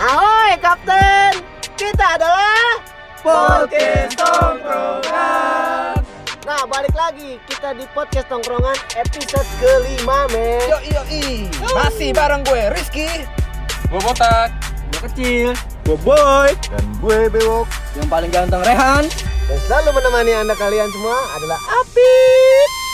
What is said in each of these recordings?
Ahoy Kapten, kita adalah Podcast Tongkrongan. Nah balik lagi kita di podcast tongkrongan episode kelima men. Yo yo i, masih bareng gue Rizky. Gue botak. Gue kecil. Gue boy. Dan gue bewok. Yang paling ganteng Rehan. Dan selalu menemani anda kalian semua adalah Apit.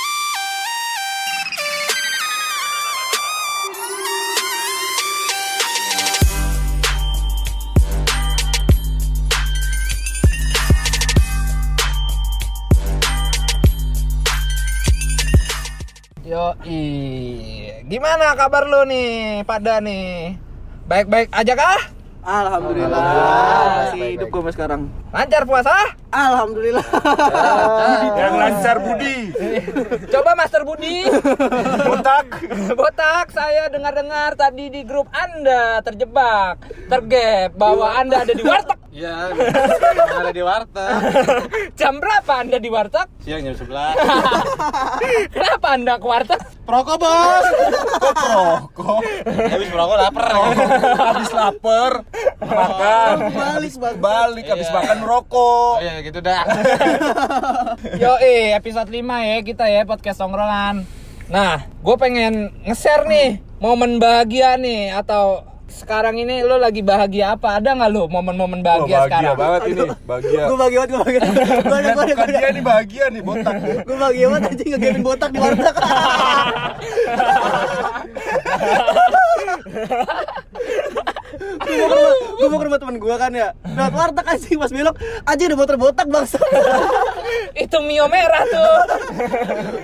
Gimana kabar lu nih pada nih? Baik-baik aja kah? Alhamdulillah. Alhamdulillah. Masih hidup gue sekarang. Lancar puasa? Alhamdulillah. Yang lancar Budi. Coba Master Budi. Botak. Botak, saya dengar-dengar tadi di grup Anda terjebak, tergap bahwa Anda ada di warteg. Iya. Ada di warteg. Jam berapa Anda di warteg? Siang jam 11. Kenapa Anda ke warteg? Perokok bos. Kok perokok? Habis perokok lapar. Habis lapar. Makan. Balik. Balik habis makan merokok. Oh, iya gitu dah. Yo episode 5 ya kita ya podcast tongkrongan. Nah, gue pengen nge-share nih momen bahagia nih atau sekarang ini lo lagi bahagia apa? Ada nggak lo momen-momen Wah, bahagia, sekarang? banget ini. Bahagia. Gue bahagia banget, gue bahagia. Gue ada, gue ada, dia nih bahagia nih botak. Gue bahagia banget anjing ngegapin botak di warteg. Gue mau ke rumah, gue mau ke rumah temen gue kan ya. Lewat warteg anjing pas belok, aja udah motor botak bangsa. Itu mio merah tuh.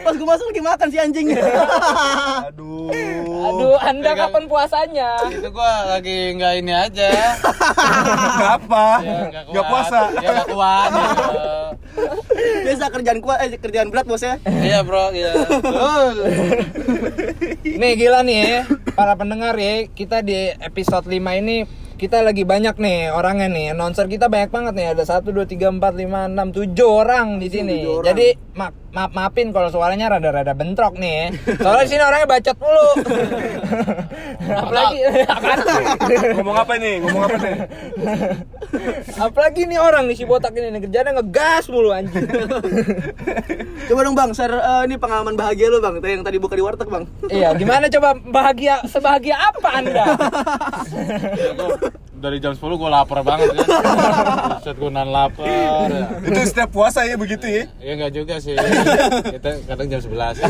Pas gue masuk lagi makan si anjing. Aduh. Aduh, Anda kapan puasanya? Itu gua lagi nggak ini aja. Kenapa? Ya, Nggak puasa. Ya nggak kuat. gitu. Biasa kerjaan kuat, eh kerjaan berat bos ya. Iya bro, iya. Nih gila nih ya, para pendengar ya, kita di episode 5 ini kita lagi banyak nih orangnya nih. Announcer kita banyak banget nih. Ada 1 2 3 4 5 6 7 orang di sini. tujuh. Jadi ma maaf maafin kalau suaranya rada-rada bentrok nih ya. Soalnya di sini orangnya bacot mulu. Apalagi apaan? Ngomong apa nih? Ngomong apa nih? Apalagi nih orang nih si botak ini nih kerjanya ngegas mulu anjing. Coba dong bang, share eh, ini pengalaman bahagia lu bang, yang tadi buka di warteg bang. iya, gimana coba bahagia sebahagia apa Anda? Dari jam 10 gua lapar banget kan. Buset gua nan lapar. Ya. Itu setiap puasa ya begitu ya? Ya enggak juga sih. Kita kadang jam 11.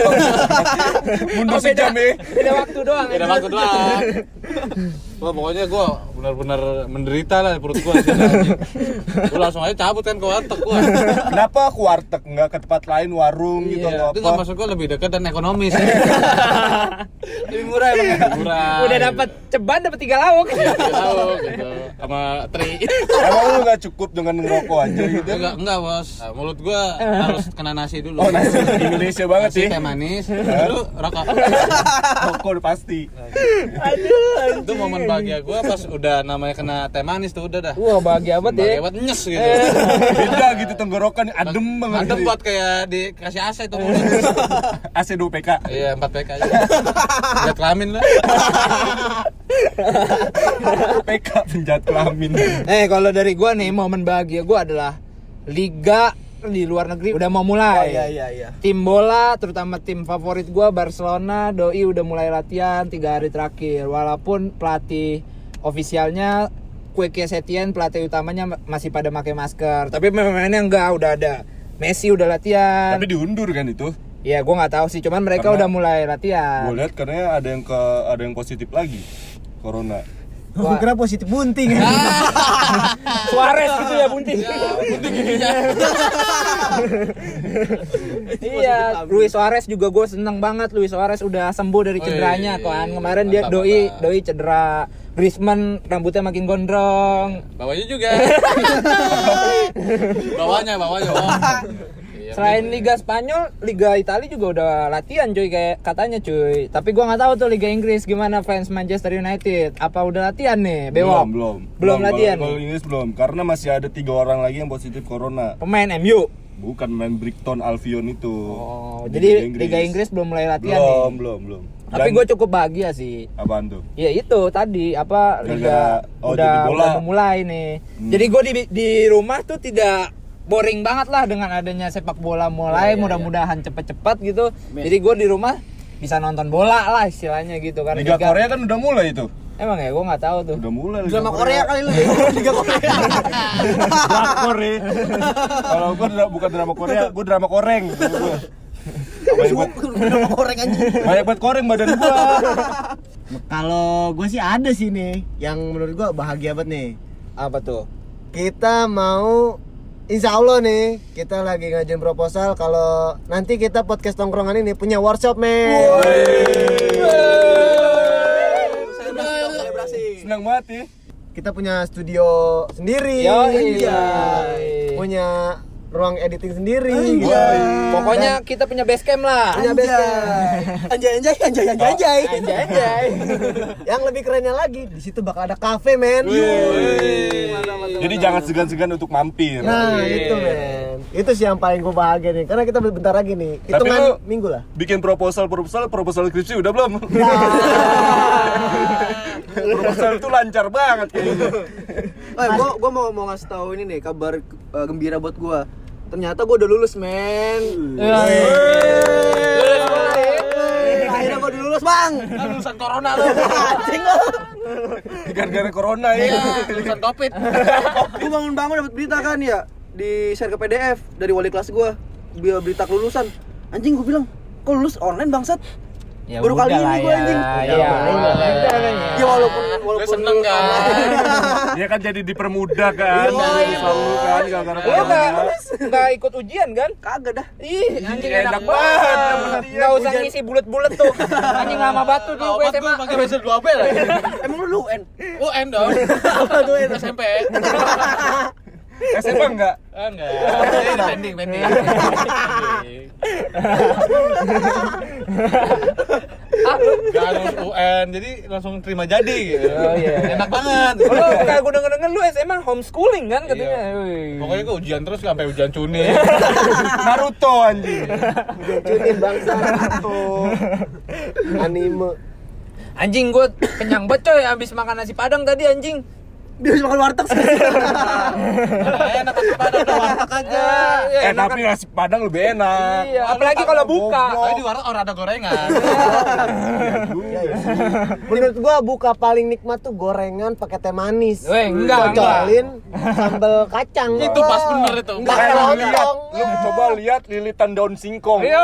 Mundur Oh, sejam ya? beda waktu doang. Beda anjing. waktu doang. Wah, pokoknya gua benar-benar menderita lah perut gua. Gua langsung aja cabut kan ke warteg gua. Kenapa ke warteg nggak ke tempat lain warung gitu Iya, atau itu apa? nggak masuk gua lebih dekat dan ekonomis. Lebih murah emang ya. Murah. Udah dapat ceban dapat tiga lauk. tahu gitu sama tri Emang lu nggak cukup dengan ngerokok aja gitu? enggak enggak bos Nah, mulut gua harus kena nasi dulu Oh nasi Indonesia banget nasi sih. teh manis dulu rokok Rokok udah pasti. itu momen bahagia gua pas udah namanya kena teh manis tuh udah dah Wah, bahagia banget ya. bahagia banget nyes gitu Beda gitu tenggorokan adem banget. adem buat kayak dikasih AC tuh mulut AC 2 PK. iya 4 PK aja lihat kelamin lah PK penjahat kelamin. Eh, kalau dari gua nih momen bahagia gua adalah liga di luar negeri udah mau Oh mulai. iya iya iya. Tim bola, terutama tim favorit gua Barcelona, doi udah mulai latihan tiga hari terakhir. Walaupun pelatih ofisialnya Quique Setien pelatih utamanya ma- masih pada pakai masker. Tapi pemainnya enggak, udah ada. Messi udah latihan. Tapi diundur kan itu. Ya, gua nggak tahu sih. Cuman mereka Karena- udah mulai latihan. Gue lihat karena ada yang ke ada yang positif lagi corona. Gue kira positif bunting. Suarez gitu ya bunting. iya, Luis Suarez juga gue seneng banget. Luis Suarez udah sembuh dari Oh, cederanya iya, iya, kan. iya. Kemarin dia doi mantap. doi cedera. Griezmann rambutnya makin gondrong. bawahnya juga bawahnya bawahnya bawah. Iya, Selain Liga Spanyol, Liga Italia juga udah latihan cuy kayak katanya cuy. Tapi gua nggak tahu tuh Liga Inggris gimana fans Manchester United. Apa udah latihan nih? Bewok. Belum, belum. Belum latihan Kalau? Inggris belum, karena masih ada tiga orang lagi yang positif corona. Pemain MU. Bukan main Brighton Albion itu. Oh, Di jadi Liga Inggris belum mulai latihan belum, nih. belum, belum. Tapi Dan- gue cukup bahagia sih. apaan tuh? Ya itu tadi apa liga oh, udah bola. udah memulai nih. Hmm. Jadi gue di di rumah tuh tidak boring banget lah dengan adanya sepak bola mulai Iya, mudah-mudahan cepet-cepet gitu. Jadi gue di rumah bisa nonton bola lah istilahnya gitu kan. Liga Korea kan udah mulai itu. Emang ya gue nggak tahu tuh. Udah mulai Liga Drama Korea kali lu. Liga Korea. Drakor ya. Kalau dra- bukan drama Korea, gua drama koreng. Gua. Banyak banget, Drama Korea anjing. banyak banget koreng badan gua. Kalau gue sih ada sih nih yang menurut gue bahagia banget nih. Apa tuh? Kita mau Insya Allah nih kita lagi ngajuin proposal kalau nanti kita podcast tongkrongan ini punya workshop men. Senang banget ya. Kita punya studio sendiri. Yoi. Iya. Punya ruang editing sendiri. Pokoknya kita punya base camp lah. punya base camp. Anjay anjay anjay anjay anjay. Anjay, anjay. Yang lebih kerennya lagi di situ bakal ada cafe men. Jadi jangan segan-segan untuk mampir. Nah itu men. Itu sih yang paling gue bahagia nih. Karena kita bentar lagi nih. Tapi Hitungan minggu lah. Bikin proposal proposal proposal skripsi udah belum? proposal itu lancar banget kayaknya. Eh, gua gua mau mau ngasih tahu ini nih kabar eh, gembira buat gua. Ternyata gua udah lulus, men. Akhirnya gua udah lulus, Bang. Kan lulusan corona lu. Anjing lu. Gara-gara corona ya. lulusan covid. Gua bangun-bangun dapat berita kan ya di share ke PDF dari wali kelas gua. Biar berita kelulusan. Anjing gua bilang, "Kok lulus online, bangsat?" Ya Baru kali ini lah gua ya. anjing. Iya, Udah, udah, udah. udah, udah. Ya walaupun Gue walaupun seneng kan. Dia kan jadi dipermudah kan. Selalu kan gara-gara Lu nggak nggak ikut ujian kan? Kagak dah. Ih, anjing Enak enak banget. Enggak usah ngisi bulet-bulet tuh. Anjing lama batu gue gue SMA. pakai belajar 2 B lagi. Emang lu UN? UN dong. Apa tuh? SMP. SMA enggak? Ah, Enggak. Ini pending, pending. Gak harus UN, jadi langsung terima jadi gitu. Oh, iya. Enak banget. Lu kayak gue denger-denger lu SMA homeschooling kan katanya. Iya. Pokoknya gue ujian terus sampai ujian cuni. Naruto anjing. Cunin bangsa tuh. Anime. Anjing gue kenyang banget coy abis makan nasi padang tadi anjing. Dia harus makan warteg sih. Enak tapi pada ada warteg aja. Eh enak tapi nasi padang lebih enak. Iya, apalagi kalau buka. Tapi di warteg orang ada gorengan. Menurut gua buka paling nikmat tuh gorengan pakai teh manis. Weh, enggak, Cocolin sambal kacang. Itu pas bener itu. Enggak Eh, lontong. lu coba lihat lilitan daun singkong. Iya.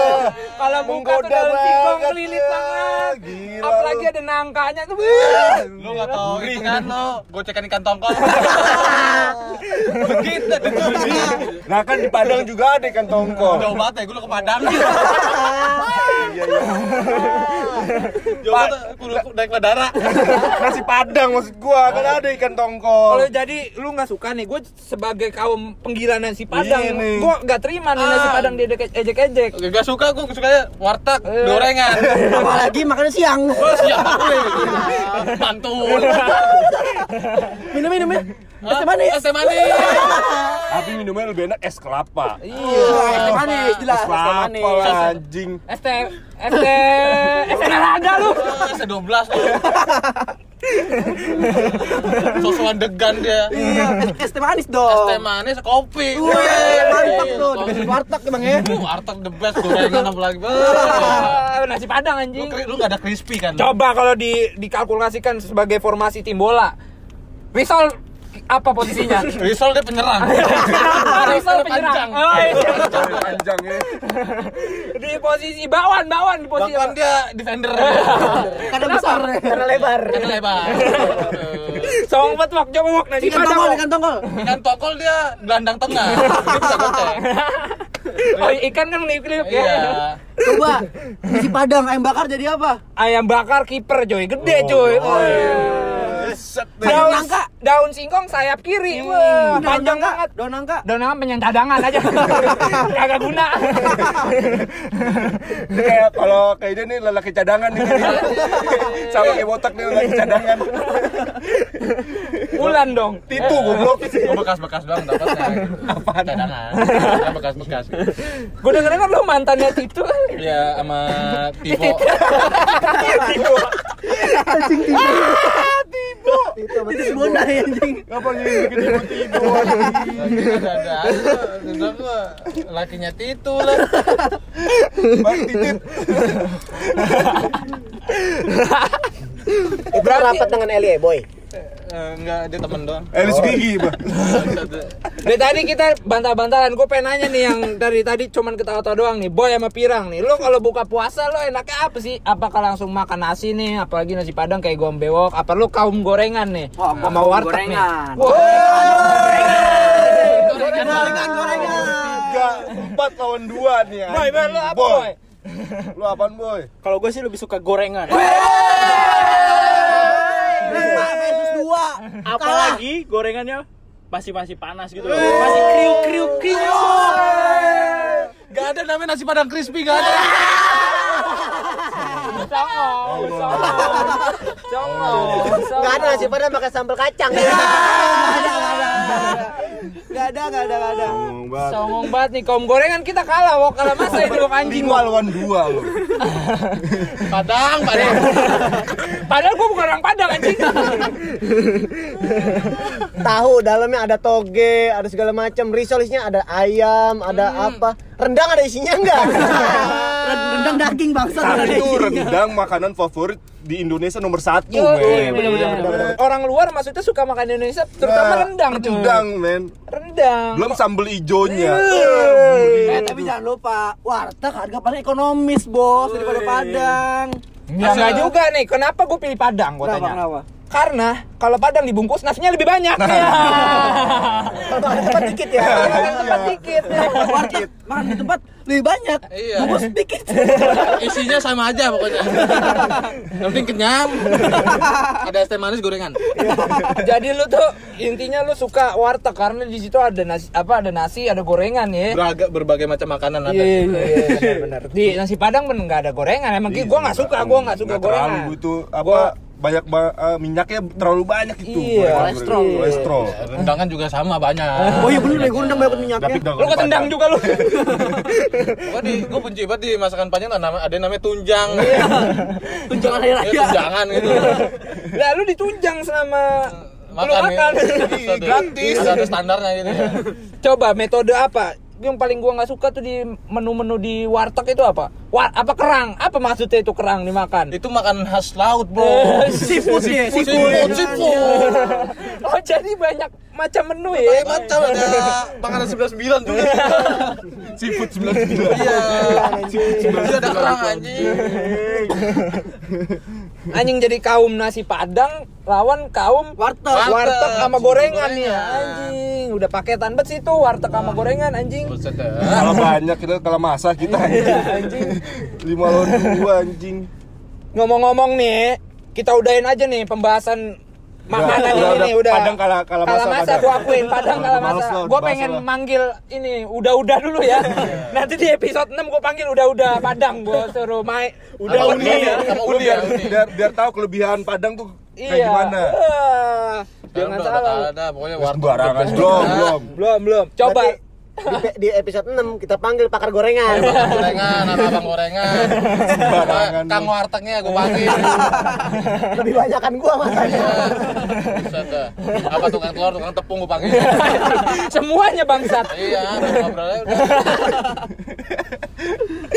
Kalau buka tuh daun singkong melilit banget. Apalagi ada nangkanya tuh. Lu gak tau itu kan lo gocekan ikan tongkol. Begitu tuh. Nah kan di Padang juga ada ikan tongkol. Jauh banget ya, gue ke Padang. Iya iya. Jauh banget, kudu naik bandara. Nasi Padang maksud gua kan ada ikan tongkol. Kalau jadi lu nggak suka nih, gue sebagai kaum penggila nasi padang, Iya nih. gue nggak terima nih nasi Ah. padang dia ejek-ejek. Gak suka, gue sukanya warteg, gorengan. Apalagi makan siang. Oh siap gue. Mantul. Minum minum ya. Es teh manis. Es teh manis. Tapi minumnya lebih enak es kelapa. Iya. Es teh manis jelas. Es Es teh kelapa manis. lah anjing. ST, ST, ST ada lu. Es teh 12 tuh. Sosokan degan dia. Iya, es- es teh manis Es dong. teh manis, kopi. Wih, mantap tuh. Kopi. Warteg emang ya. Uh, warteg the best, gorengan apalagi. Ah, nasi padang Lu, anjing. kri- lu gak ada crispy kan? Coba kalau di dikalkulasikan sebagai formasi tim bola. Rizal apa posisinya? Rizal dia penyerang. Rizal penyerang. Panjang. Oh, iya. Panjang ya. Di posisi bawan, bawan di posisi. Bahkan dia defender. Karena besar. Karena lebar. Karena lebar. Song bet wak, coba wak nasi Ikan padang. tongkol, ikan tongkol. Ikan tokol dia gelandang tengah. Dia bisa goceng. Oh, ikan kan klip-klip ya. Iya. Coba nasi padang ayam bakar jadi apa? Ayam bakar kiper coy, gede coy. Set deh. Daun nangka. Daun singkong sayap kiri. Wah, Daun panjang nangka, banget. Daun nangka. Daun nangka penyen cadangan aja. Kagak guna. Ini kayak kalau kayak dia nih lelaki cadangan nih. Sama kayak botak nih lelaki cadangan. Mantan dong. Titu goblok. Gua bekas-bekas doang dapatnya. Apaan? Cadangan. Kan bekas-bekas. Gue denger kan lo mantannya Tito. Ya sama Tivo. Itu Itu si Bonai anjing. Apa yang bikin titu-titu? Lagi ada ada gua lakinya Titu lah. Bang titit. itu rapat dengan Eli boy. Eh, Enggak, dia temen doang. Elis gigi, Bang. Dari tadi kita bantah-bantahan, gue pengen nanya nih yang dari tadi cuman ketawa-tawa doang nih, Boy sama Pirang nih. Lo kalau buka puasa lo enaknya apa sih? Apakah langsung makan nasi nih, apalagi nasi padang kayak gombewok? Apa lo kaum gorengan nih? Wah, gua sama kaum warteg gorengan. nih. Wah, Gorengan, gorengan. Tiga, empat lawan dua nih. Boy, boy, lo apa Boy? Lu apaan, Boy? Kalau gue sih lebih suka gorengan. Lima versus dua. Apalagi gorengannya masih panas gitu loh. Masih kriuk kriuk kriuk. Gak ada namanya nasi padang crispy, gak ada. Songong, songong, songong, Enggak ada nasi padang pakai sambal kacang. Gak ada, gak ada, gak ada. Ngomong banget. Songong banget nih kaum gorengan kita kalah, wok kalah masa ini wok anjing. Lima lawan dua lu. Padang, padang. Padahal gue bukan orang Padang anjing. Tahu dalamnya ada toge, ada segala macam. Risolisnya ada ayam, ada apa? Rendang ada isinya enggak? Rendang daging bangsa. Nah, itu rendang makanan favorit di Indonesia nomor satu, Yo, men. bener-bener. Orang luar maksudnya suka makan Indonesia, terutama Nah, rendang tuh. Rendang, men. Rendang. Belum sambal ijonya. Eh, tapi jangan lupa, warteg harga paling ekonomis, Bos, daripada Padang. Ya enggak juga nih. Kenapa gue pilih Padang? Gue tanya. kenapa? Karena kalau Padang dibungkus nasinya lebih banyak. Kalau ada tempat dikit ya. Tempat dikit. Warteg makan di tempat lebih banyak. Iya. Bungkus dikit. Isinya sama aja pokoknya. Yang penting kenyang. Ada es teh manis gorengan. Jadi lu tuh intinya lu suka warteg karena di situ ada nasi apa ada nasi, ada gorengan ya. Beragam berbagai macam makanan ada. Iya, iya, iya, benar-benar. Di nasi Padang bener nggak ada gorengan. Emang Iya, gua nggak suka, gua nggak suka Nggak gorengan. terlalu itu apa Gua- banyak ba- eh, minyaknya terlalu banyak itu. Iya, kolesterol. iya. Kolesterol. Rendang kan juga sama banyak. Oh iya bener nih, gue rendang banyak minyaknya. Tapi Lu ketendang juga lu. Gua di gua benci banget di masakan tuh nama ada yang namanya tunjang. Tunjangan hari Ya, raya. tunjangan gitu. Lah lu ditunjang selama lu Makan, makan. ya. Gratis. Ada, ada standarnya gitu ya. Coba metode apa? Yang paling gua nggak suka tuh di menu-menu di warteg itu apa? Wa apa kerang? Apa maksudnya itu kerang dimakan? Itu makanan khas laut, Bro. Seafood ya, Seafood, seafood. Oh jadi banyak macam menu ya? Berbagai macam ada makanan 99 juga. Seafood 99. Iya. Iya ada kerang anjing. Anjing jadi kaum nasi padang lawan kaum Warteg. warteg sama gorengan ya anjing. Udah paketan banget sih tuh warteg sama gorengan anjing. Buset dah. Kalau banyak kita kalau masak kita anjing. Lima lawan dua anjing. Ngomong-ngomong nih, kita udahin aja nih pembahasan makanan udah, ini udah. udah. Padang kalah- kalah masa, masa Padang. gua akuin Padang Males masa. Gua pengen lah. manggil ini udah-udah dulu ya. Nanti di episode 6 gua panggil udah-udah Padang gua suruh main. Udah Sama uni, ya, sama uni biar, ya, uni. biar biar tahu kelebihan Padang tuh kayak Iya. gimana. Wah, Sekarang Jangan udah salah. ada pokoknya Sembarangan best. belum, belum. Belum, belum. Coba Berarti di, di episode 6 kita panggil pakar gorengan. Abang gorengan, apa abang gorengan. Sembarangan Kang wartegnya gue panggil. Lebih banyak kan gua makanya. Iya. Apa tukang telur, tukang tepung gue panggil. semuanya bangsat. Iya, ngobrol aja udah.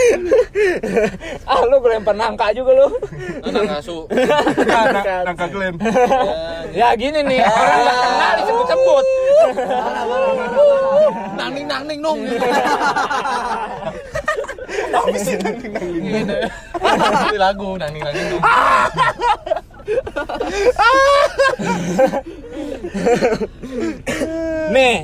Ah, lu lempar nangka juga lu. Ngasu. Nah, nangka klaim. Ya gini nih, orang nggak kenal disebut-sebut. Nangning nangning nong. Gini. Ini lagu nangning nangning nong. Nih,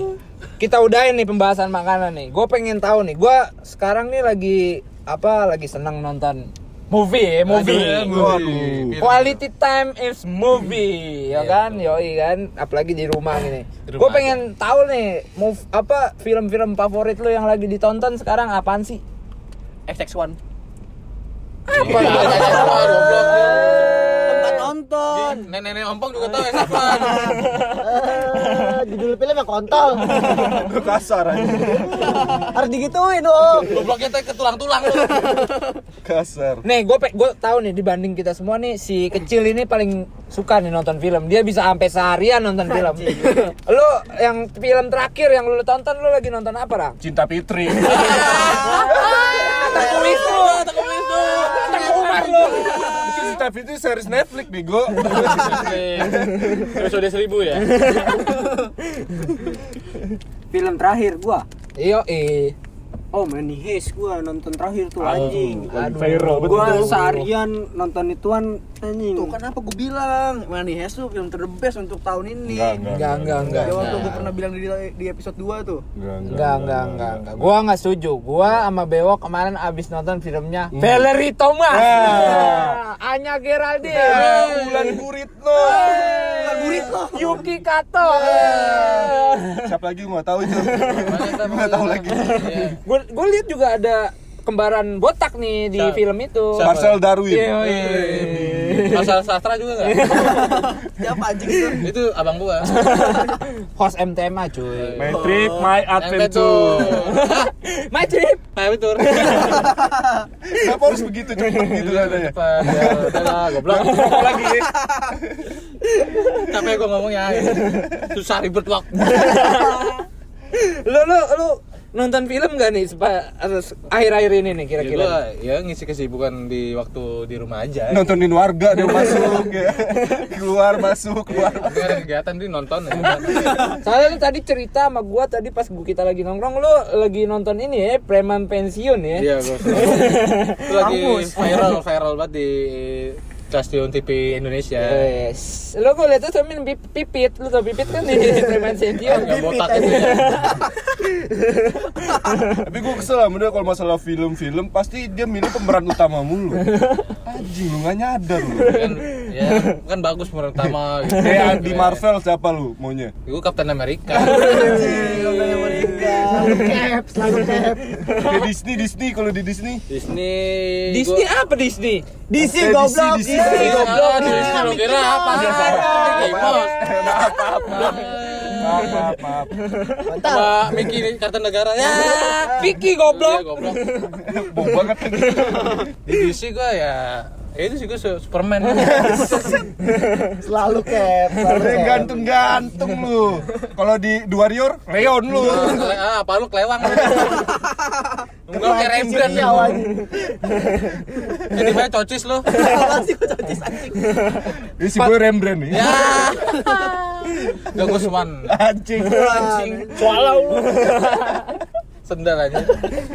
kita udahin nih pembahasan makanan nih. Gue pengen tahu nih, gue sekarang nih lagi apa? Lagi senang nonton movie, ya, movie. Waduh. Quality time is movie, ya kan? Yoi kan, apalagi di rumah gini. Rumah Gue pengen tahu nih, move apa film-film favorit lo yang lagi ditonton sekarang apaan sih? XX1. Apa? Nonton. Nenek-nenek ompong juga tahu ya siapa. film-film yang kontol. Kasar aja. Harus digituin dong. Gobloknya teh ke tulang-tulang lu. Kasar. Nih, gue gue tahu nih dibanding kita semua nih si kecil ini paling suka nih nonton film. Dia bisa sampai seharian nonton film. lu yang film terakhir yang lu tonton lu lagi nonton apa, Rang? Cinta Fitri. Tengku Wisnu, Tengku Wisnu, Tengku Umar lu. Itu series Netflix bego. Episode 1000 ya. Film terakhir gua. Iyo, eh. Oh, Money Heist gua nonton terakhir tuh anjing. Lagi viral betul. Gua seharian nonton ituan anjing. Tuh kenapa gua bilang Money Heist tuh film terbest untuk tahun ini. Enggak, enggak. Enggak, enggak, enggak. Ya waktu gua pernah bilang di, di episode 2 tuh. Enggak, Enggak, enggak, enggak, enggak. Gua enggak setuju. Gua sama Bewok kemarin abis nonton filmnya Valerie Thomas. Ah. Anya Geraldine. Bulan Guritno. Bukan burit loh. Yuki Kato. Siapa lagi gua nggak tahu itu. Gua nggak tahu lagi. Gue gue lihat juga ada kembaran botak nih di Siapa? film itu. Siapa? Marcel Darwin. Iya, iya. Masalah sastra juga enggak? Siapa anjing itu? Itu abang gua. Host MTMA cuy. My trip, my adventure. My trip. Kayak betul. Kenapa harus begitu cepet gitu katanya? Ya, udah lah, goblok. Lagi? Capek gua ngomongnya. Susah ribet waktu. Lu lu lu nonton film gak nih sepa- harus akhir-akhir ini nih Ya, kira-kira? gua ya ngisi kesibukan di waktu di rumah aja. Nontonin warga dia masuk ya. Keluar masuk keluar. Tapi ada kegiatan di nonton ya. Soalnya lu tadi cerita sama gua tadi pas gua kita lagi nongkrong lu lagi nonton ini ya preman pensiun ya. Iya, gua. Itu lagi viral viral banget di stasiun TV Indonesia. Yes. Lu gua lihat tuh pip- pipit, lu tau pipit kan di preman pensiun. Yang botak itu ya. Tapi gue kesel sama dia kalau masalah film-film pasti dia milih pemeran utama mulu. Anjing lu nggak nyadar lu. Kan ya kan bagus pemeran utama gitu. Kayak di Marvel siapa lu maunya? Gue Captain America. Cap, selalu cap. Kayak Disney Disney kalau di Disney. Disney. Disney apa Disney? DC Eh, goblok. Gua- goblok. Ah, Disney lo kira apa? Mickey Mouse. Maaf maaf maaf. Maaf. Mantap. Sama Mickey nih kartu negara ya. Vicky Iya, goblok. goblok. Bau banget. Di DC gua ya ya itu sih gue Superman Selalu cap, selalu gantung-gantung lu. Kalau di The Warrior, Leon lu. Kele- ah, apa lu kelewang Enggak kayak Rembrandt Iya, awan. Jadi banyak cocis lu Ini si gue Rembrandt nih. Ya Gak Gusman Anjing. Anjing Swallow lu. Sendal aja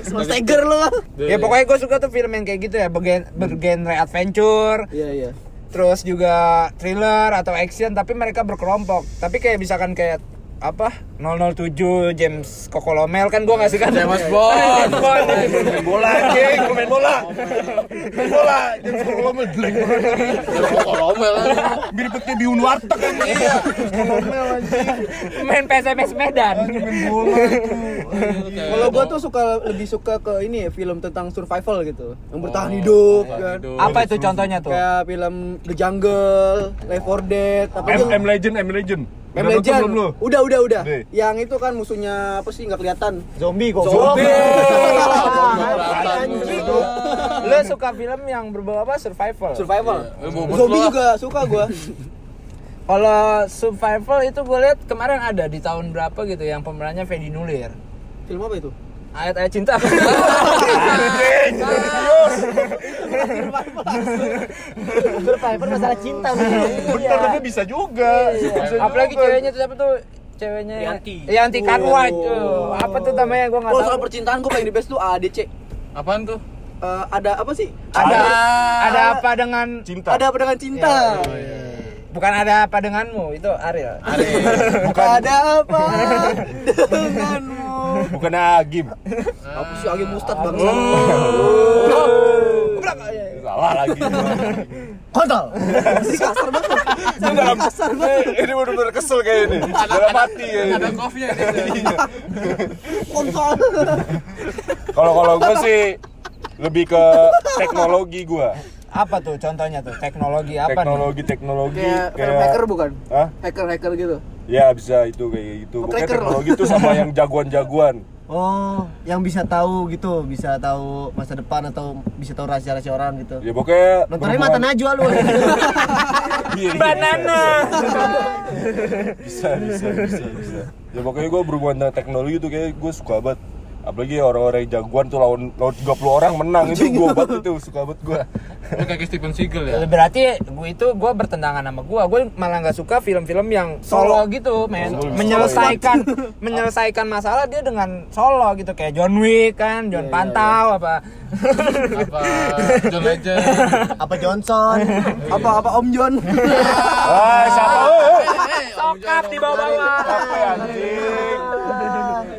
Small Tiger lu. Ya pokoknya gue suka tuh film yang kayak gitu ya, bergen bergenre adventure, Iya, iya. terus juga thriller atau action tapi mereka berkelompok. Tapi kayak misalkan kayak apa 007 James Kokolomel kan gua nggak suka James Bond. Bond. Main bola anjing, gua main bola. Main bola. Jadi kalau mau jelek banget. Kolomel Mirip kayak biun warteg kan. Iya. main PSMS Medan Main bola itu. Kalau gua tuh suka lebih suka ke ini ya film tentang survival gitu. Yang bertahan hidup kan. apa itu contohnya tuh Kayak film The Jungle, Left 4 Dead, apa? M Legend, M Legend. M Udah nonton Legend. belum lu? Udah, udah, udah. Yang itu kan musuhnya apa sih nggak kelihatan. Zombie goblok. Zombie. Lu suka film yang berbau apa survival Survival. Iya, bobot Zombie juga suka gua. kalau survival itu gue lihat kemarin ada di tahun berapa gitu yang pemerannya Fedi Nulir Film apa itu? Ayat-ayat cinta Survivor masalah cinta. Bener, tapi bisa juga. Apalagi ceweknya tuh siapa tuh ceweknya Yanti. Yanti Kanwai tuh apa tuh namanya gue nggak Kalau tahu soal percintaan gua paling di best tuh ADC. Apaan tuh? Eh, ada apa sih? ada ada apa dengan Cinta. Ada apa dengan cinta? Bukan ada apa denganmu itu Ariel Ada apa denganmu? Bukan Agim. Apa sih Agi Mustad bang? Salah lagi. Kontol. Masih kasar banget. Ini dalam Kasar banget. Ini bener-bener kesel kayak ini. Dalam hati ya Ada ini. coffee ya Kontol. Kalau kalau gue sih lebih ke teknologi gue. Apa tuh contohnya tuh teknologi apa nih Teknologi teknologi Kayak film hacker bukan? Hah? Hacker-hacker gitu. Ya bisa itu kayak gitu. Pokoknya Cracker. teknologi itu sama yang jagoan-jagoan. Oh, yang bisa tahu gitu, bisa tahu masa depan atau bisa tahu rahasia-rahasia orang gitu. Ya pokoknya Nontonnya mata najwa lu. Iya, iya, Banana. Bisa, bisa, bisa, bisa. Ya pokoknya gue berhubungan dengan teknologi itu kayak gue suka banget. Apalagi orang-orang yang jagoan tuh lawan lawan 30 orang menang itu gue banget itu suka banget gue. Lu kayak Steven Seagal ya. Berarti gue itu gue bertentangan sama gue. Gue malah nggak suka film-film yang solo gitu, men. Solo. Menyelesaikan menyelesaikan masalah dia dengan solo gitu kayak John Wick kan, John Pantau apa. Apa John Legend. Apa Johnson? Apa apa Om John? Wah, siapa? eh? Sokap di bawah-bawah.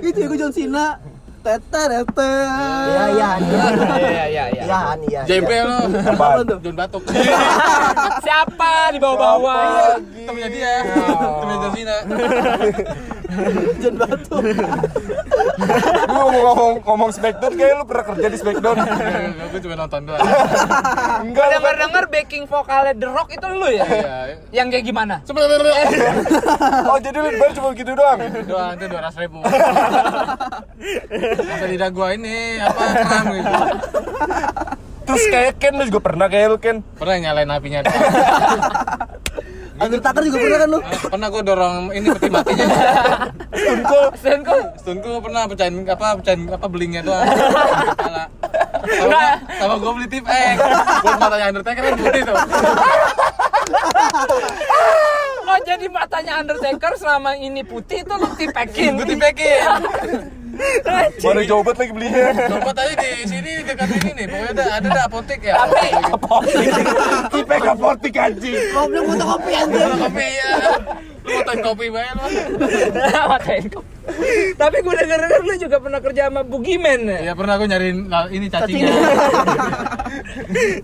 Itu ya gue John Cena. Tete tete. Iya, iya, iya. Iya iya iya. Iya, Han, iya. JP iya. lo. Apaan? John Batuk. Siapa di bawah-bawah? Temennya dia. Temennya John Cena. John Batu. Lu ngomong ngomong Smackdown kayak lu pernah kerja di Smackdown. Gue cuma nonton doang. Enggak, lu kan- Dengar-dengar backing vokalnya The Rock itu lu ya? Iya. Yang kayak gimana? Sebenarnya Oh, jadi lu baru cuma gitu doang. doang itu dua ratus ribu. Masa lidah gua ini apa kram gitu. Terus kayak Ken lu juga pernah kayak lu Ken. Pernah nyalain apinya. Undertaker juga pernah kan lu? Pernah gua dorong ini peti matinya. Stunko. Senko. Stunku pernah pecahin apa pecahin apa belingnya doang. Kepala. Sama, sama gua beli tip eh buat matanya Undertaker kan putih tuh. Oh jadi matanya Undertaker selama ini putih itu lu tipekin. Gua tipekin. Baru jauh banget lagi belinya. Coba tadi di sini dekat ini nih, pokoknya ada ada ada apotek ya. Tipe kapotik anjing. Goblok foto kopi anjing. Ada kopi ya. Lu mau kopi banget lu. Matain kok. Tapi gue denger denger lu juga pernah kerja sama Bugiman ya? Iya pernah gua nyariin lah, ini cacingnya.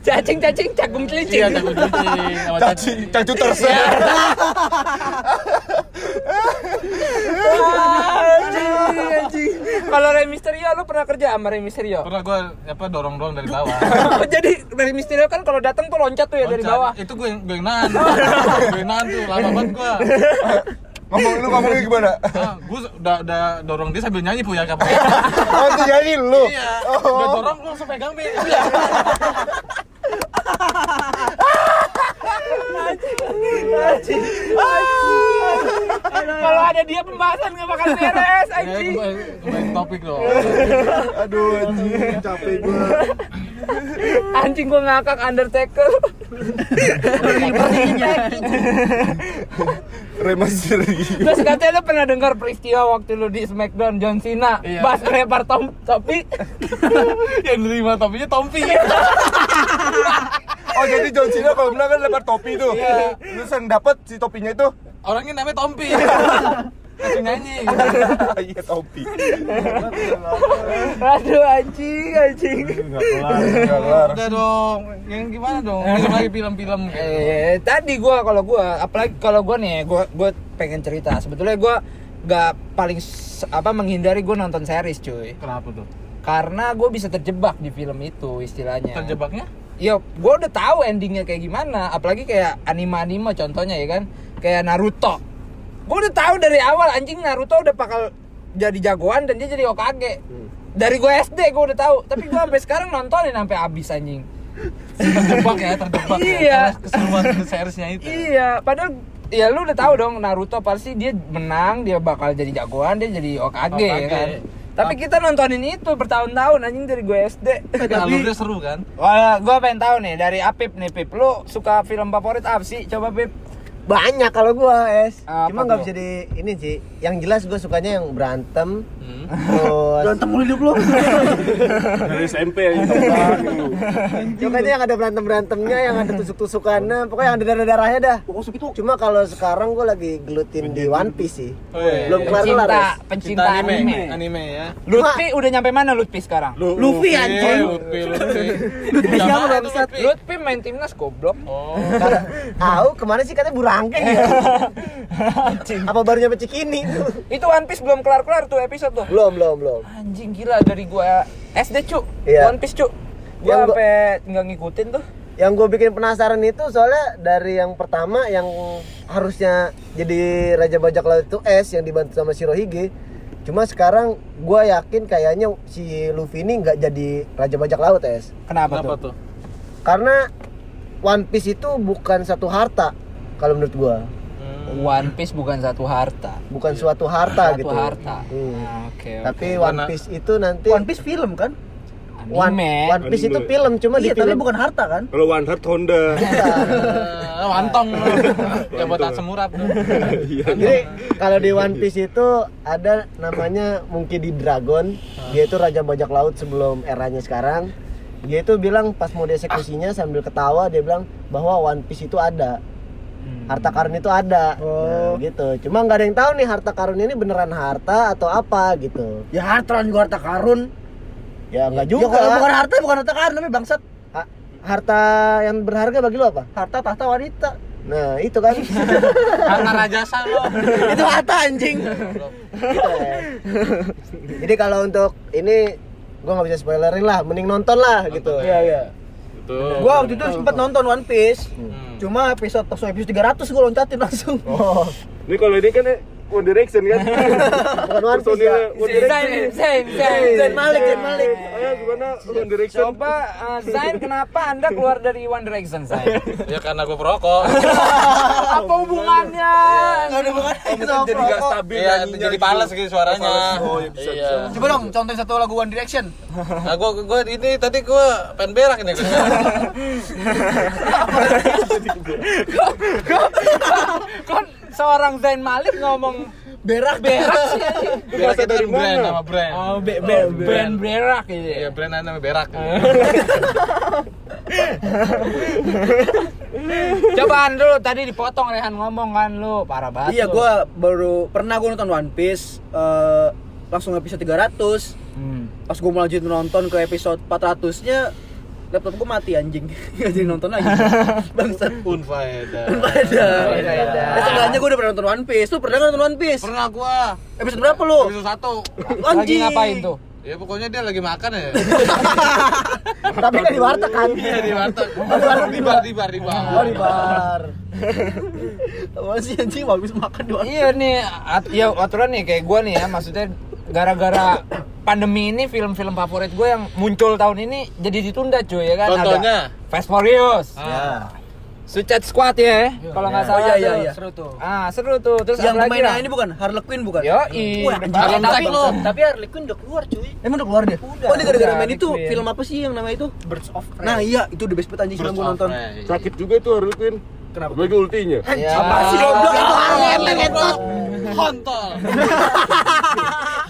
Cacing cacing cagum celicing. Iya, cacing cuci sama cacing. Cacing, cacing terse. Kalau Rey Mysterio lu pernah kerja sama Rey Mysterio? Pernah gua apa dorong-dorong dari bawah. Oh, jadi Rey Mysterio kan kalau datang tuh loncat tuh ya dari Loncat. bawah. Itu gue yang gue yang nahan. gue yang nahan tuh lama banget gua. Ngomong lu ngomongnya gimana? Ah, gue udah udah dorong dia sambil nyanyi punya kapan. Oh, itu jadi lu. Iya. Udah dorong lu langsung pegang be. Kalau ada dia pembahasan nggak bakal beres, Ya, anjing. kembali kembali topik dong. Aduh, anjing, capek gua. Anjing gua ngakak Undertaker. Remaster Terus katanya lu pernah dengar peristiwa waktu lu di Smackdown John Cena Iya. Bas lempar tom topi yang nerima topinya Tompi. Oh, jadi John Cena kalau menang kan lebar topi tuh. Iya. Terus yang dapat si topinya itu Orangnya namanya Tompi. Nyanyi. Iya, topi. Aduh anjing anjing Enggak kelar, enggak kelar. Udah dong. Yang gimana dong? Yang lagi film-film kayak. Eh, tadi gua kalau gua apalagi kalau gua nih gua gua pengen cerita sebetulnya gua gak paling apa menghindari gua nonton series cuy Kenapa tuh? karena gue bisa terjebak di film itu istilahnya Terjebaknya? ya gue udah tahu endingnya kayak gimana apalagi kayak anime-anime contohnya ya kan kayak Naruto gue udah tahu dari awal anjing Naruto udah bakal jadi jagoan dan dia jadi Hokage dari gue SD gue udah tahu tapi gue sampai sekarang nontonin sampai habis anjing Terjebak ya, terjebak ya. Iya. Karena keseruan seriesnya itu. iya padahal ya lu udah tahu dong Naruto pasti dia menang dia bakal jadi jagoan dia jadi Hokage, ya Hokage. kan tapi kita nontonin itu bertahun-tahun anjing dari gue SD Alurnya seru kan? Wah, gue pengen tahu nih dari Apip nih Pip, lu suka film favorit apa sih? Coba Pip. Banyak kalau gua, Es. Apa Cuma nggak bisa di ini sih. Yang jelas gua sukanya yang berantem. Hmm. Terus Berantem mulu hidup lu. Dari SMP ya. Pokoknya yang ada berantem berantemnya, yang ada tusuk tusukannya, pokoknya yang ada darah darahnya dah. Pokoknya. Cuma kalau sekarang gua lagi gelutin di One Piece sih. Oh, iya. Belum kelar kelar. Pencinta, pencinta Cinta anime. anime. Anime ya. Lutfi udah nyampe mana Lutfi sekarang? Luffy anjing. Lutfi, Lutfi. Lutfi siapa bangsat? Lutfi. Lutfi main timnas goblok. Oh. Tahu ke mana sih katanya burangkeng ya? Apa baru nyampe Cikini? Itu One Piece belum kelar-kelar tuh episode tuh. belum, belum, belum. Anjing gila dari gua SD cu. Iya. One Piece cu. Gua Yang gua- sampai nggak ngikutin tuh. yang gue bikin penasaran itu soalnya dari yang pertama yang harusnya jadi raja bajak laut itu S yang dibantu sama Shirohige cuma sekarang gue yakin kayaknya si Luffy ini nggak jadi raja bajak laut S Kenapa, Kenapa tuh? tuh? karena One Piece itu bukan satu harta kalau menurut gue One Piece bukan satu harta. bukan suatu harta Satu gitu harta. Hmm. Ah, Oke. tapi oke. One Karena- Piece itu nanti One Piece film kan? One, Anime. One Piece itu film cuma di Iya, tapi film bukan harta kan? Kalau One Heart Honda. Eh, Wantong lu. Ya buat Wantong. asam urat tuh. Iya. Jadi kalau di One Piece itu ada namanya mungkin di Dragon, dia itu raja bajak laut sebelum eranya sekarang. Dia itu bilang pas mau dieksekusinya sambil ketawa dia bilang bahwa One Piece itu ada. Harta karun itu ada. Nah, gitu. Cuma nggak ada yang tahu nih harta karun ini beneran harta atau apa gitu. Ya harta juga harta karun. Ya nggak Ya juga. kalau bukan harta bukan harta karun namanya bangsat. Ha- harta yang berharga bagi lo apa? Harta tahta wanita. Nah, itu kan. Karena rajasa lo. itu harta anjing. gitu ya. Jadi kalau untuk ini gua nggak bisa spoilerin lah, mending nonton lah gitu. Iya iya. Betul. Gua waktu itu sempat nonton One Piece. Hmm. Cuma episode episode 300 gua loncatin langsung. Oh, Ini kalau ini kan One Direction kan? bukan One Piece ya. One Direction. Zain, Zain, Zain. Zain Malik, Zain Malik. Ayo gimana One Direction? Coba uh, Zain kenapa Anda keluar dari One Direction, Zain? Ya karena gue perokok. Apa hubungannya? Enggak ada hubungannya Oh, mungkin jadi nggak stabil Iya, nyanyinya jadi gitu. pales gitu suaranya. Oh, ya bisa, Iya. Coba dong contohin satu lagu One Direction. Nah, gua gua ini tadi gua pengen berak ini. Kon seorang Zain Malik ngomong Berak berak sih. Berak itu dari brand mana? nama brand. Oh, be, be, brand berak gitu. Iya, ya. brand namanya berak. Cobaan dulu tadi dipotong Rehan ngomong kan lu, parah banget. Iya, gua baru pernah gua nonton One Piece eh, langsung episode 300. Hmm. Pas gua mau lanjut nonton ke episode 400-nya laptop gua mati anjing. Enggak jadi nonton lagi. Bangsat. Unfaedah. Ada. Ada. Ya, seenggaknya gua udah pernah nonton One Piece. Lu pernah nonton One Piece? Pernah gua. Episode berapa lu? Episode satu. Lagi Anjing. ngapain tuh? Ya pokoknya dia lagi makan ya. Tapi kan di warteg kan. Iya di warteg. Di bar, di bar, di bar. Oh, di bar. Apa sih anjing habis makan di warteg? Iya nih, at- ya aturan nih kayak gua nih ya, maksudnya gara-gara pandemi ini film-film favorit gue yang muncul tahun ini jadi ditunda cuy ya kan Contohnya? ada Fast Furious Ah. Suicide Squad ya kalau nggak Oh, salah iya, tuh. iya. seru tuh ah seru tuh terus Yang pemainnya ini bukan Harley Quinn bukan? yo. Harlem tapi, Shake lo. tapi Harley Quinn udah keluar cuy. Emang udah keluar dia? Udah, oh, dia gara-gara main itu Quinn. film apa sih yang namanya itu? Birds of Prey Nah, iya, itu the best banget anjing film of nonton. Sakit juga tuh Harley Quinn. Kenapa? Apalagi ultinya. Ya. Apa sih goblok itu. Kontol.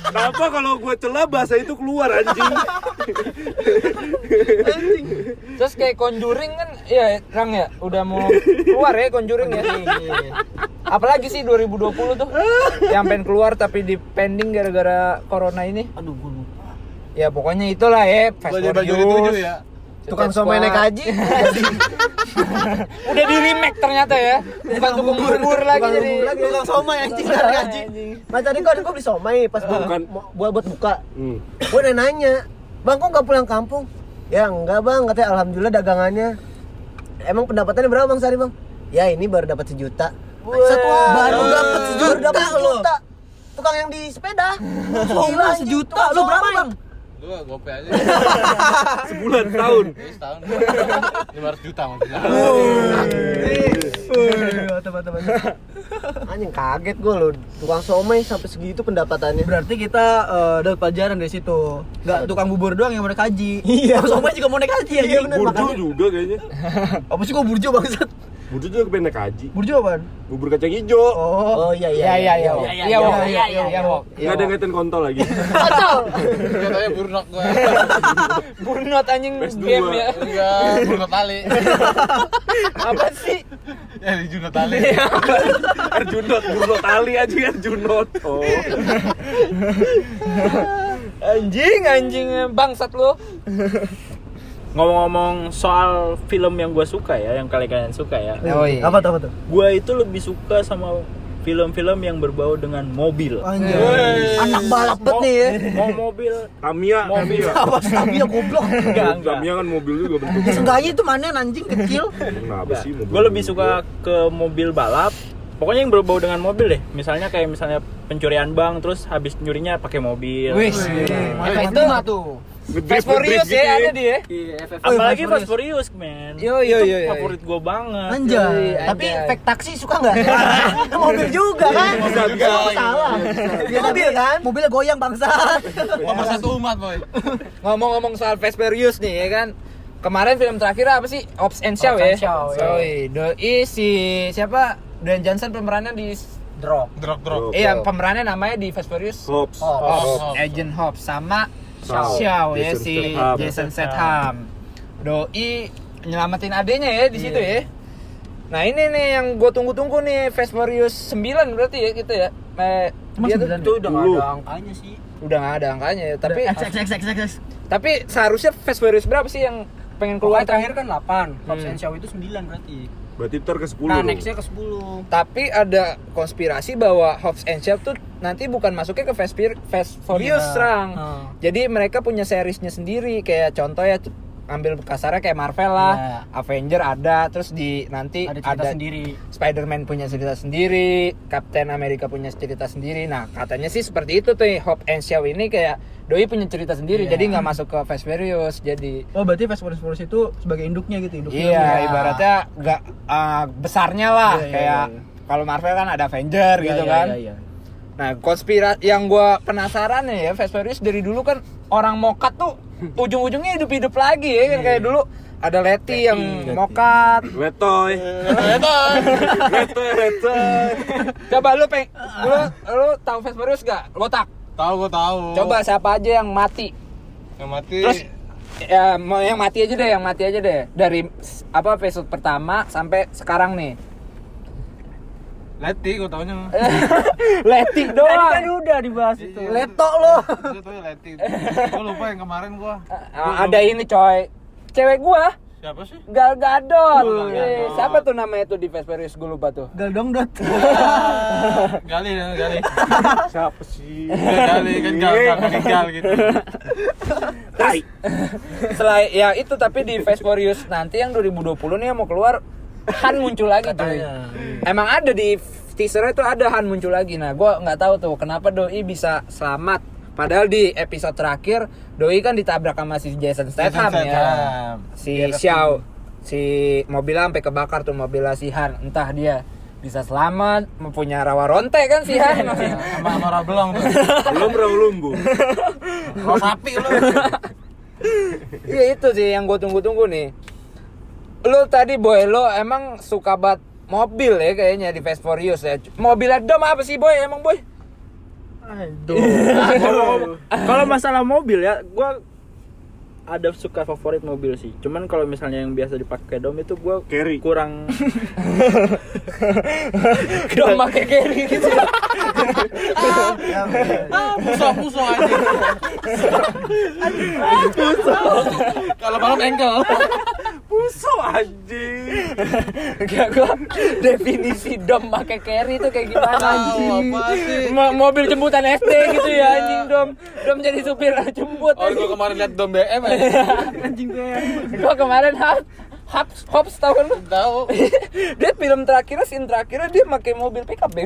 Kenapa kalau gua celah bahasa itu keluar anjing? terus kayak Conjuring kan ya Rang ya udah mau keluar ya Conjuring ya apalagi sih 2020 tuh yang pengen keluar tapi di pending gara-gara corona ini Aduh, gua lupa. ya pokoknya itulah ya Fast Furious. ya. Tukang somai naik haji. udah di remake ternyata ya bukan tukang bubur lagi Tukang jadi lagi. Tukang somai anjing dari gaji. Mas tadi gua gua beli somai pas Bukan. buat buat buka. Hmm. Gua udah nanya, "Bang, kok nggak pulang kampung?" Ya enggak, Bang. Katanya alhamdulillah dagangannya. Emang pendapatannya berapa, Bang Sari, Bang? Ya, ini baru dapat sejuta. Satu baru dapat Baru sejuta sejuta. Tukang yang di sepeda. Somai anjing, sejuta. Lu berapa. Bang? Lu gope aja. Sebulan tahun. Ya, setahun. 500 juta maksudnya. Anjing kaget gua lo. Tukang somai sampai segitu pendapatannya. Berarti kita eh, dapat pelajaran dari situ. Enggak tukang bubur doang yang mau naik haji. Iya. Tukang somai juga mau naik haji Iya, anjing. bener. Burjo makanya- juga kayaknya. Apa sih gua burjo bangsat? Burjo juga pengen naik haji. Burjo apaan? Bubur kacang hijau. Oh iya iya iya iya iya iya iya iya iya. Nggak ada ngaitin kontol lagi. Katanya burnok gua. Burnot anjing PS2. game ya Enggak, burnok tali. apa sih Ya di Juno tali. Arjunot, Burnot Ali aja Arjunot. Oh. anjing anjing bangsat lu Ngomong-ngomong soal film yang gue suka ya, yang kalian-kalian suka ya. oh iya Apa tuh apa tuh? Gue itu lebih suka sama film-film yang berbau dengan mobil. Anjay. Anak balap bet Mau, nih ya. mau mobil Tamiya, Mobil. Tamiya. Apa Stabia goblok. enggak enggak. Tamiya kan mobil juga Ya bentuknya. seenggaknya itu mana anjing kecil. Kenapa sih mobil? Gue lebih suka ke mobil balap. Pokoknya yang berbau dengan mobil deh. Misalnya kayak misalnya pencurian bank terus habis nyurinya pakai mobil. Wis. Itu itu tuh. Fast Furious ya ada dia. Iya, FF. Apalagi Fast Furious, man. Yo, yo, Itu favorit gue banget. Anjay. Tapi fake taksi suka nggak? mobil juga kan? Bisa, bisa. Emang salah. Dia mobil kan? Mobilnya goyang bangsa. Nomor satu umat boy. Ngomong-ngomong soal Fast Furious nih ya kan. Kemarin film terakhir apa sih? Ops and Show ya. ya. Yoi, doi si siapa? Dan Johnson pemerannya di Drop. Drop drop. Iya, pemerannya namanya di Fast Furious Hobbs. Agent Hobbs sama Shaw. Shaw ya Jason si Statham. Jason Statham. Doi nyelamatin adenya ya di situ ya. Nah ini nih yang gue tunggu-tunggu nih Fast Furious 9 berarti ya gitu ya. Eh, Cuma dia tuh Itu udah nggak Dulu. ada angkanya sih. udah nggak ada angkanya ya. Tapi X X X X X X. tapi seharusnya Fast Furious berapa sih yang pengen keluar Pokoknya terakhir kan 8, Hobbs Hmm. and Shaw itu 9 berarti. Berarti ntar ke 10 Nah, dong. nextnya ke 10. Tapi ada konspirasi bahwa Hobbs and Shaw tuh nanti bukan masuknya ke Fast, Fast Furious Iya. serang. Hmm. Jadi mereka punya seriesnya sendiri kayak contoh ya ambil kasarnya kayak Marvel lah, Iya. Avenger ada, terus di nanti Ada ada, cerita sendiri. Spider-Man punya cerita sendiri, Captain America punya cerita sendiri. Nah katanya sih seperti itu tuh Hobbs and Shaw ini kayak Doi punya cerita sendiri, Iya. jadi nggak masuk ke Fast Furious. Jadi Oh berarti Fast Furious Furious itu sebagai induknya gitu, induk Iya, filmnya. ibaratnya nggak uh, besarnya lah Iya, iya, kayak iya, kalau Marvel kan ada Avenger Iya, gitu iya, kan. iya, iya. Nah, konspirasi yang gua penasaran nih ya Fast Furious dari dulu kan orang mokat tuh ujung-ujungnya hidup-hidup lagi ya kan kayak dulu ada Leti yang mokat. Letoy. Letoy, letoy. Coba lu peng lu lu tahu Fast Furious gak? Botak. Tahu gua tahu. Coba siapa aja yang mati? Yang mati. Terus ya mau yang mati aja deh, yang mati aja deh. Dari apa episode pertama sampai sekarang nih. Leti gua taunya. Leti Tadi doang. kan udah dibahas itu. Letok lo. Taunya Leti. Gua lupa yang kemarin gua. Ada ini coy cewek gua Siapa sih? Gal Gadot Gal Eh, Gadot. siapa tuh namanya tuh di Fast Furious gue lupa tuh Gal dong dot. Gali ya, Gali. Siapa sih? Gali kan gal gal meninggal gitu. Tai. selain ya itu tapi di Fast Furious nanti yang 2020 nih yang mau keluar Han muncul lagi coy emang ada di teaser itu ada Han muncul lagi nah gua nggak tahu tuh kenapa Doi bisa selamat padahal di episode terakhir Doi kan ditabrak sama si Jason Statham, ya Statham. si Xiao si mobilnya sampai kebakar tuh mobilnya si Han entah dia bisa selamat mempunyai rawa ronte kan si Han Sama sama Rabelong tuh. Belum rawa lumbu. Kalau sapi lu. Iya itu sih yang gue tunggu-tunggu nih. Lu tadi boy lo emang suka banget mobil ya kayaknya di Fast Furious ya. Mobilnya dom apa sih boy emang boy? Aduh. Kalau- masalah mobil ya, gua ada suka favorit mobil sih. Cuman kalau misalnya yang biasa dipakai dom itu gua Carry. kurang Dom pakai carry gitu. Musuh musuh aja. Kalau malam engkel. Puso anjing. Gak gua definisi dom pakai carry itu kayak gimana anjing? Mo- mobil jemputan SD gitu ya anjing dom. Dom jadi supir jemput. Oh, gua kemarin liat dom BM aja. Anjing gue. Gua kemarin hap Hops, Hops tau kan lu? Tahu. dia film terakhirnya scene terakhirnya dia pakai mobil pickup deh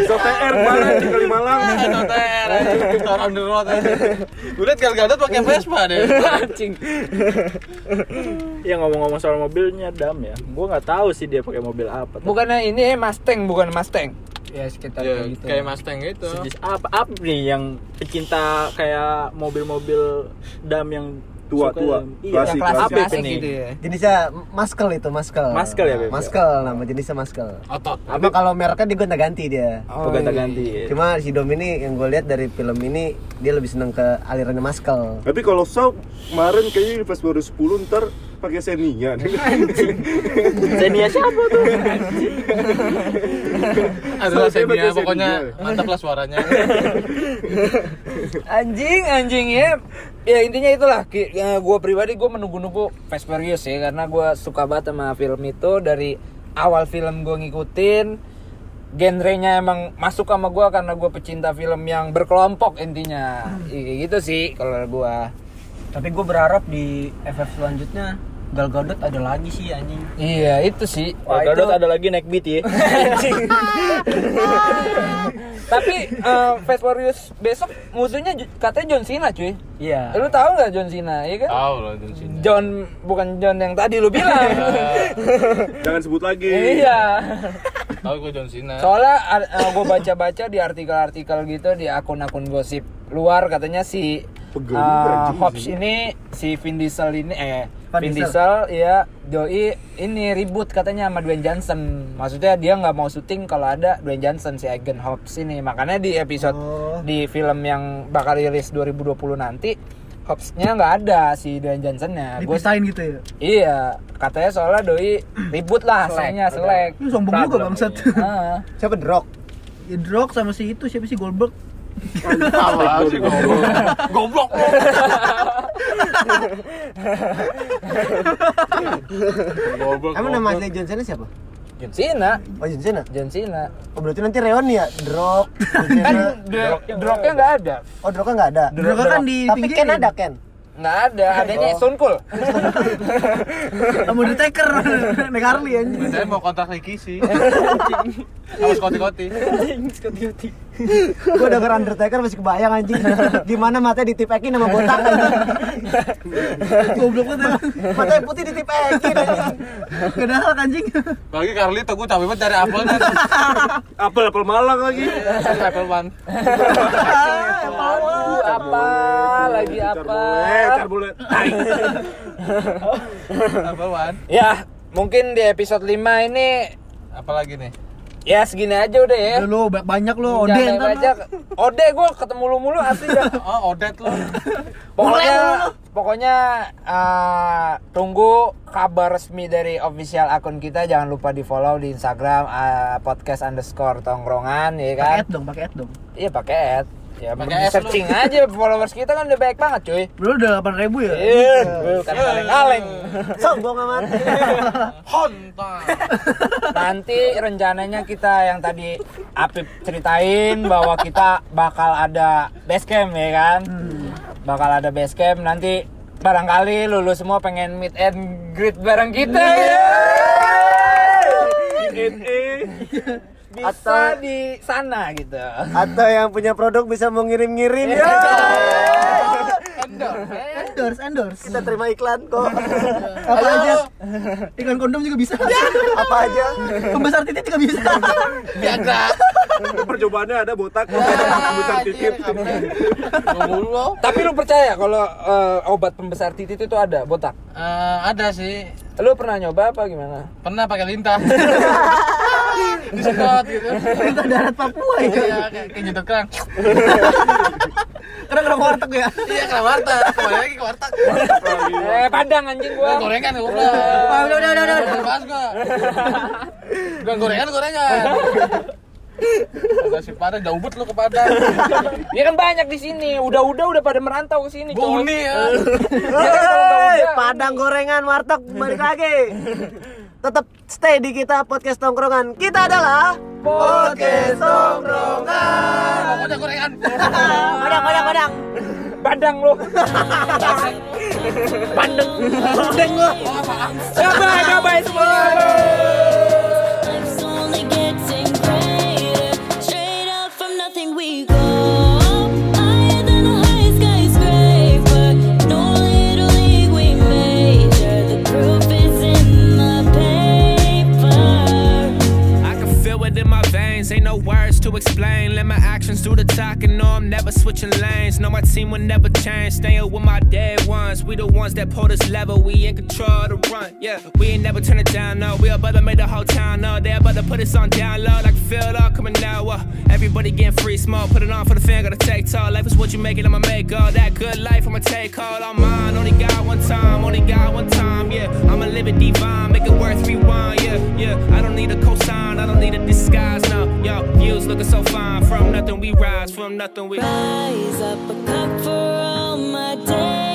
Iso TR mana di Kalimalang. Ada TR aja, Car on the road. Gue liat Gal Gadot pakai Vespa deh. anjing Ya ngomong-ngomong soal mobilnya dam ya. Gua nggak tahu sih dia pakai mobil apa. bukannya ini eh Mustang bukan Mustang Ya sekitar Ya, kayak gitu. kayak Mustang gitu. Sejenis apa apa nih yang pecinta kayak mobil-mobil dam yang Tua, suka tua. yang- Iya, Klasik, klasik klasik. klasik ini? gitu ya Jenisnya maskel itu, maskel. Maskel ya, Beb? Maskel nama jenisnya maskel. Otot. Apa kalau mereknya dia gonta-ganti dia. Oh, Gonta iya. ganti. Cuma si Dom ini yang gue lihat dari film ini dia lebih seneng ke alirannya maskel. Tapi kalau Sau kemarin kayaknya di Fast Furious 10 ntar pakai Xenia. Xenia siapa tuh? Adalah Xenia, pokoknya mantap lah suaranya. anjing anjing ya. Ya intinya itulah gue pribadi gue menunggu-nunggu Fast Furious ya karena gue suka banget sama film itu. Dari awal film gue ngikutin genrenya emang masuk sama gue karena gue pecinta film yang berkelompok intinya. Iya, gitu sih kalau gue Tapi gue berharap di FF selanjutnya Gal Gadot ada lagi sih anjing. iya itu sih Wah, Gadot ada lagi naik beat ya. tapi eh, Fast Furious besok musuhnya katanya John Cena cuy Iya. lu tahu nggak John Cena iya kan Tahu lah John Cena. John bukan John yang tadi lu bilang Jangan sebut lagi. iya Tahu gue John Cena. soalnya gue baca-baca di artikel-artikel gitu di akun-akun gosip luar katanya si Pegel uh, Hobbs ini si Vin Diesel ini eh Van Vin Diesel. Diesel ya doi ini ribut katanya sama Dwayne Johnson maksudnya dia nggak mau syuting kalau ada Dwayne Johnson si Egan Hobbs ini makanya di episode Oh. di film yang bakal rilis 2020 nanti Hobbs-nya nggak ada si Dwayne Johnson-nya Gua- Dipisahin gitu ya. iya katanya soalnya doi ribut lah hasilnya selek Lu sombong juga bangsat. Ah. Siapa The Rock? Ya Rock sama si itu siapa sih Goldberg? Apa sih goblok? Goblok. Goblok. Emang nama asli John Cena siapa? John Cena Oh John Cena. John Cena Oh berarti nanti Reon ya. John kan Cena. dro- drognya nggak ada Oh Rock nggak ada. Rock kan di Tapi Ken ada Ken. Nggak ada adanya Oh. Stone Cool Sama The Taker. Naik Harley anjing. Saya mau kontrak Ricky sih. Sama Scotty Scotty. Gue denger Undertaker masih kebayang anjing. Gimana matanya ditipekin sama botak anjing. Goblok banget emang. Matanya putih ditipekin anjing. Gak ada hal anjing. Apalagi Carlito gue capek banget dari apel kan. Apel apel Malang lagi. Apple One. Aduh, apa lagi apa carbolet. Apple One. ya mungkin di episode 5 ini Apalagi nih? ya segini aja udah ya Udah lu banyak banyak lu Ode Jangan ntar aja Ode gue ketemu lu mulu asli dah Oh, Odet lu. Pokoknya pokoknya uh, tunggu kabar resmi dari official akun kita jangan lupa di follow di Instagram uh, podcast underscore tongkrongan ya Pakai kan ad dong, pakai ad dong. iya pakai ad ya Pakai searching aja followers kita kan udah banyak banget cuy. Lu udah 8 ribu ya? iya bukan kaleng-kaleng. Sombong amat. Honta. nanti rencananya kita yang tadi Apip ceritain bahwa kita bakal ada base camp ya kan? Bakal ada base camp nanti barangkali lulu semua pengen meet and greet bareng kita ya bisa Atau- di sana gitu Atau yang punya produk bisa mau ngirim-ngirim ya. Endorse, endorse. Kita terima iklan kok. Apa aja? Iklan kondom juga bisa. Apa aja? Pembesar titik juga bisa. Percobaannya ada botak, besar titik. Ngomong lu. tapi lu percaya kalau eh, obat pembesar titik itu ada botak Eh, ada sih. lu pernah nyoba apa gimana Pernah pakai lintah. Disedot gitu. Kita darat Papua ya. Iya, kayak kayak nyetok kerang. Karena kena warteg ya. Iya, ke warteg. Kembali lagi ke warteg. eh padang anjing gua Gorengan ya. Ah, udah, udah, udah, udah. Udah bahas gua. Bukan gorengan, gorengan. Si Padang jauh bet lu ke Padang. Ya kan banyak di sini. Udah-udah udah pada merantau ke sini. Buni ya. Kan Padang gorengan warteg balik lagi. Tetap stay di kita podcast tongkrongan. Kita adalah podcast tongkrongan. Pokoknya gorengan. Padang, padang, padang. Padang lu. Bandeng. Bandeng lu. Gabai, gabai semua. Ain't no words to explain. Let my actions do the talking, no, I'm never switching lanes. No, my team will never change, staying with my dead ones. We the ones that pull this lever, we in control of the run. Yeah, we ain't never turn it down, no. We about to make the whole town know. They about to put us on down low, like feel all coming now. Uh, everybody getting free smoke, put it on for the fan, gotta take toll. Life is what you make it, I'ma make all that good life, I'ma take all on mine. Only got one time, only got one time, yeah. I'ma live it divine, make it worth rewind, yeah, yeah. I don't need a cosign, I don't need a disguise, no. Yo, views looking so fine, from nothing we rise, from nothing we. Rise up a cup for all my days.